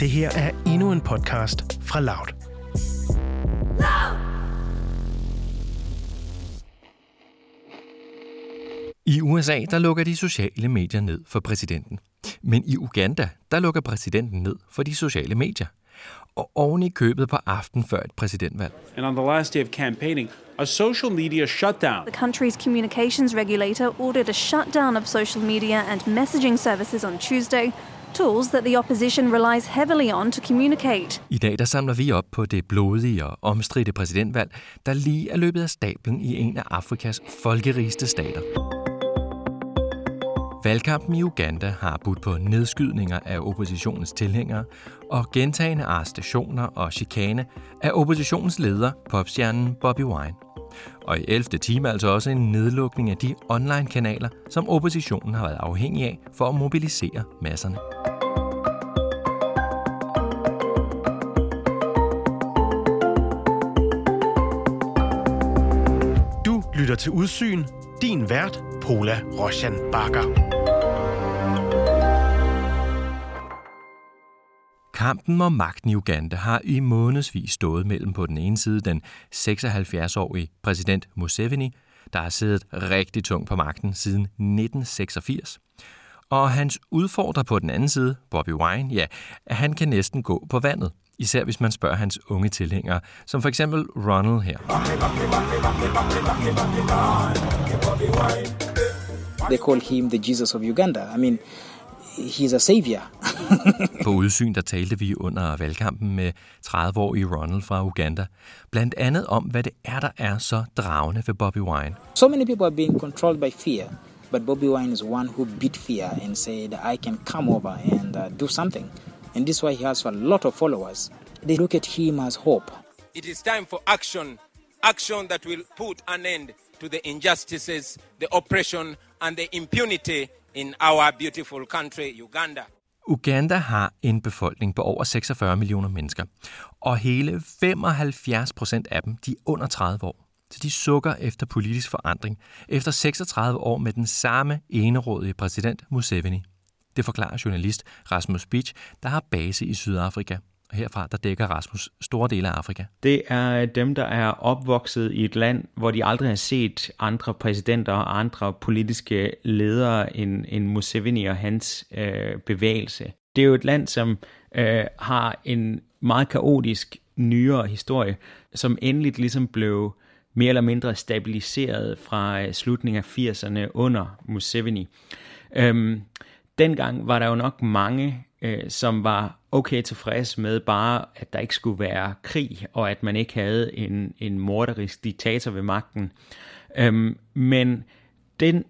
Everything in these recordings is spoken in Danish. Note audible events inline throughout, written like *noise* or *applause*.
Det her er endnu en podcast fra Loud. I USA der lukker de sociale medier ned for præsidenten. Men i Uganda der lukker præsidenten ned for de sociale medier. Og oven i købet på aften før et præsidentvalg. And on the last day of campaigning, a social media shutdown. The country's communications regulator ordered a shutdown of social media and messaging services on Tuesday, tools that the opposition relies heavily on to communicate. I dag der samler vi op på det blodige og omstridte præsidentvalg, der lige er løbet af stablen i en af Afrikas folkerigeste stater. Valgkampen i Uganda har budt på nedskydninger af oppositionens tilhængere og gentagende arrestationer og chikane af oppositionens leder, popstjernen Bobby Wine. Og i 11. time altså også en nedlukning af de online-kanaler, som oppositionen har været afhængig af for at mobilisere masserne. Lytter til Udsyn. Din vært, Pola Roshan Bakker. Kampen om magten i Uganda har i månedsvis stået mellem på den ene side den 76-årige præsident Museveni, der har siddet rigtig tungt på magten siden 1986, og hans udfordrer på den anden side, Bobby Wine, ja, han kan næsten gå på vandet, især hvis man spørger hans unge tilhængere, som for eksempel Ronald her. They call him the Jesus of Uganda. I mean, he's a savior. *laughs* På udsyn der talte vi under valgkampen med 30-årige Ronald fra Uganda, blandt andet om, hvad det er, der er så dragende ved Bobby Wine. so many people are being controlled by fear, but Bobby Wine is one who beat fear and said, I can come over and uh, do something. And this is why he has a lot of followers. They look at him as hope. It is time for action, action that will put an end to the injustices, the oppression, and the impunity in our beautiful country, Uganda. Uganda har en befolkning på over 46 millioner mennesker, og hele 75 procent af dem de er under 30 år. Så de sukker efter politisk forandring, efter 36 år med den samme enerådige præsident Museveni. Det forklarer journalist Rasmus Beach, der har base i Sydafrika. Og herfra der dækker Rasmus store dele af Afrika. Det er dem, der er opvokset i et land, hvor de aldrig har set andre præsidenter og andre politiske ledere end, end Museveni og hans øh, bevægelse. Det er jo et land, som øh, har en meget kaotisk nyere historie, som endeligt ligesom blev mere eller mindre stabiliseret fra øh, slutningen af 80'erne under Museveni. Øhm, dengang var der jo nok mange, øh, som var okay tilfreds med bare, at der ikke skulle være krig, og at man ikke havde en, en morderisk diktator ved magten. Øhm, men den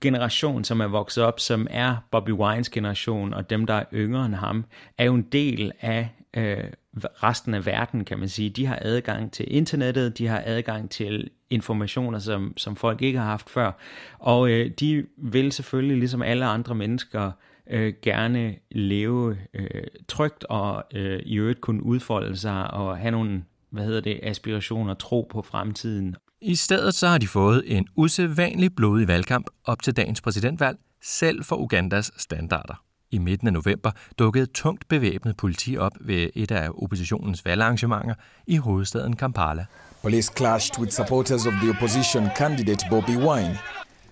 generation, som er vokset op, som er Bobby Wines generation, og dem, der er yngre end ham, er jo en del af øh, resten af verden, kan man sige. De har adgang til internettet, de har adgang til informationer, som, som folk ikke har haft før. Og øh, de vil selvfølgelig, ligesom alle andre mennesker, øh, gerne leve øh, trygt og øh, i øvrigt kunne udfolde sig og have nogle hvad hedder det, aspirationer, tro på fremtiden. I stedet så har de fået en usædvanlig blodig valgkamp op til dagens præsidentvalg, selv for Ugandas standarder. I midten af november dukkede tungt bevæbnet politi op ved et af oppositionens valgarrangementer i hovedstaden Kampala. Police clashed with supporters of the opposition candidate Bobby Wine,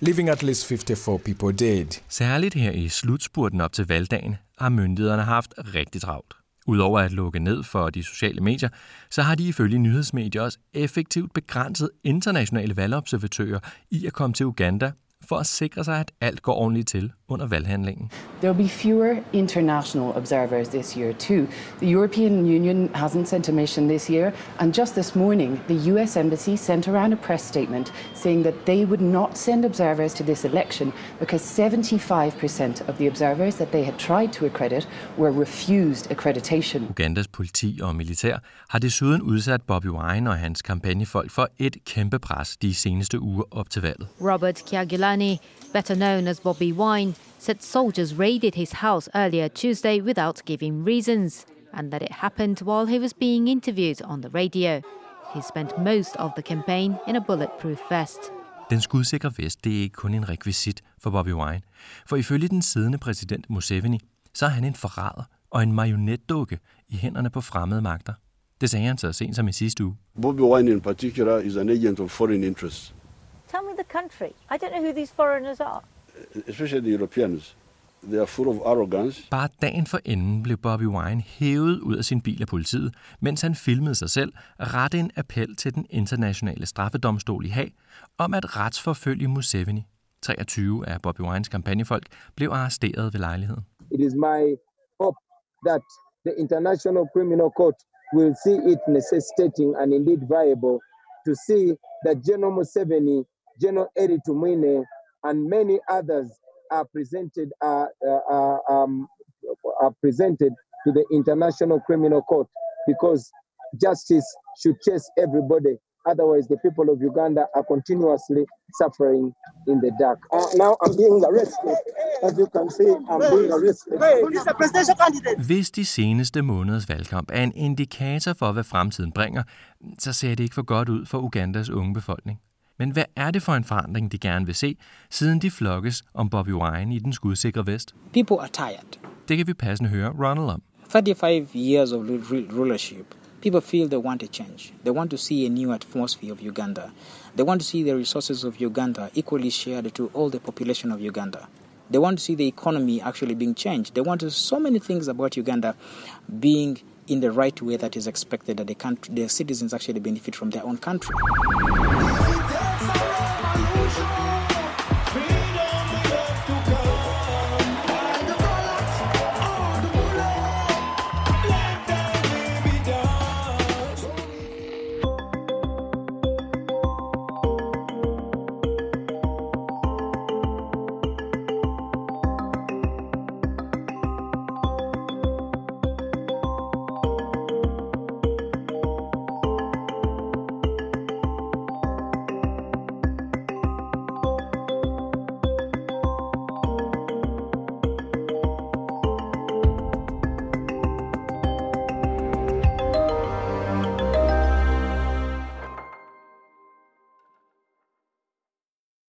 leaving at least 54 people dead. Særligt her i slutspurten op til valgdagen har myndighederne haft rigtig travlt. Udover at lukke ned for de sociale medier, så har de ifølge nyhedsmedier også effektivt begrænset internationale valgobservatører i at komme til Uganda for at sikre sig, at alt går ordentligt til under valghandlingen. There will be fewer international observers this year, too. The European Union hasn't sent a mission this year, and just this morning, the US Embassy sent around a press statement saying that they would not send observers to this election because 75% of the observers that they had tried to accredit were refused accreditation. Ugandas politi og militær har desuden udsat Bobby Wine og hans kampagnefolk for et kæmpe pres de seneste uger op til valget. Robert Kyagulanyi, better known as Bobby Wine, said soldiers raided his house earlier Tuesday without giving reasons, and that it happened while he was being interviewed on the radio. He spent most of the campaign in a bulletproof vest. Den skudsikre vest det er ikke kun en rekvisit for Bobby Wine, for ifølge den siddende præsident Museveni, så er han en forræder og en marionetdukke i hænderne på fremmede magter. Det sagde han så sent som i sidste uge. Bobby Wine in particular is an agent of foreign interests. Tell me the country. I don't know who these foreigners are. Especially the Europeans. They are full of arrogance. Bare dagen for enden blev Bobby Wine hævet ud af sin bil af politiet, mens han filmede sig selv rette en appel til den internationale straffedomstol i Haag om at retsforfølge Museveni. 23 af Bobby Wines kampagnefolk blev arresteret ved lejligheden. It is my hope that the International Criminal Court will see it necessitating and indeed viable to see that General Museveni, General Eri Tumwine, and many others are presented uh, uh, um, are presented to the International Criminal Court because justice should chase everybody. Otherwise, the people of Uganda are continuously suffering in the dark. Uh, now I'm being arrested. As you can see, I'm being arrested. Hvis de seneste måneders valgkamp er en indikator for, hvad fremtiden bringer, så ser det ikke for godt ud for Ugandas unge befolkning. Men hvad er det for en forandring, de gerne vil se, siden de flokkes om Bobby Wine i den skudsikre vest? People are tired. Det kan vi passende høre Ronald om. 35 years of rulership. People feel they want a change. They want to see a new atmosphere of Uganda. They want to see the resources of Uganda equally shared to all the population of Uganda. They want to see the economy actually being changed. They want to, so many things about Uganda being in the right way that is expected that the, country, the citizens actually benefit from their own country. Jones.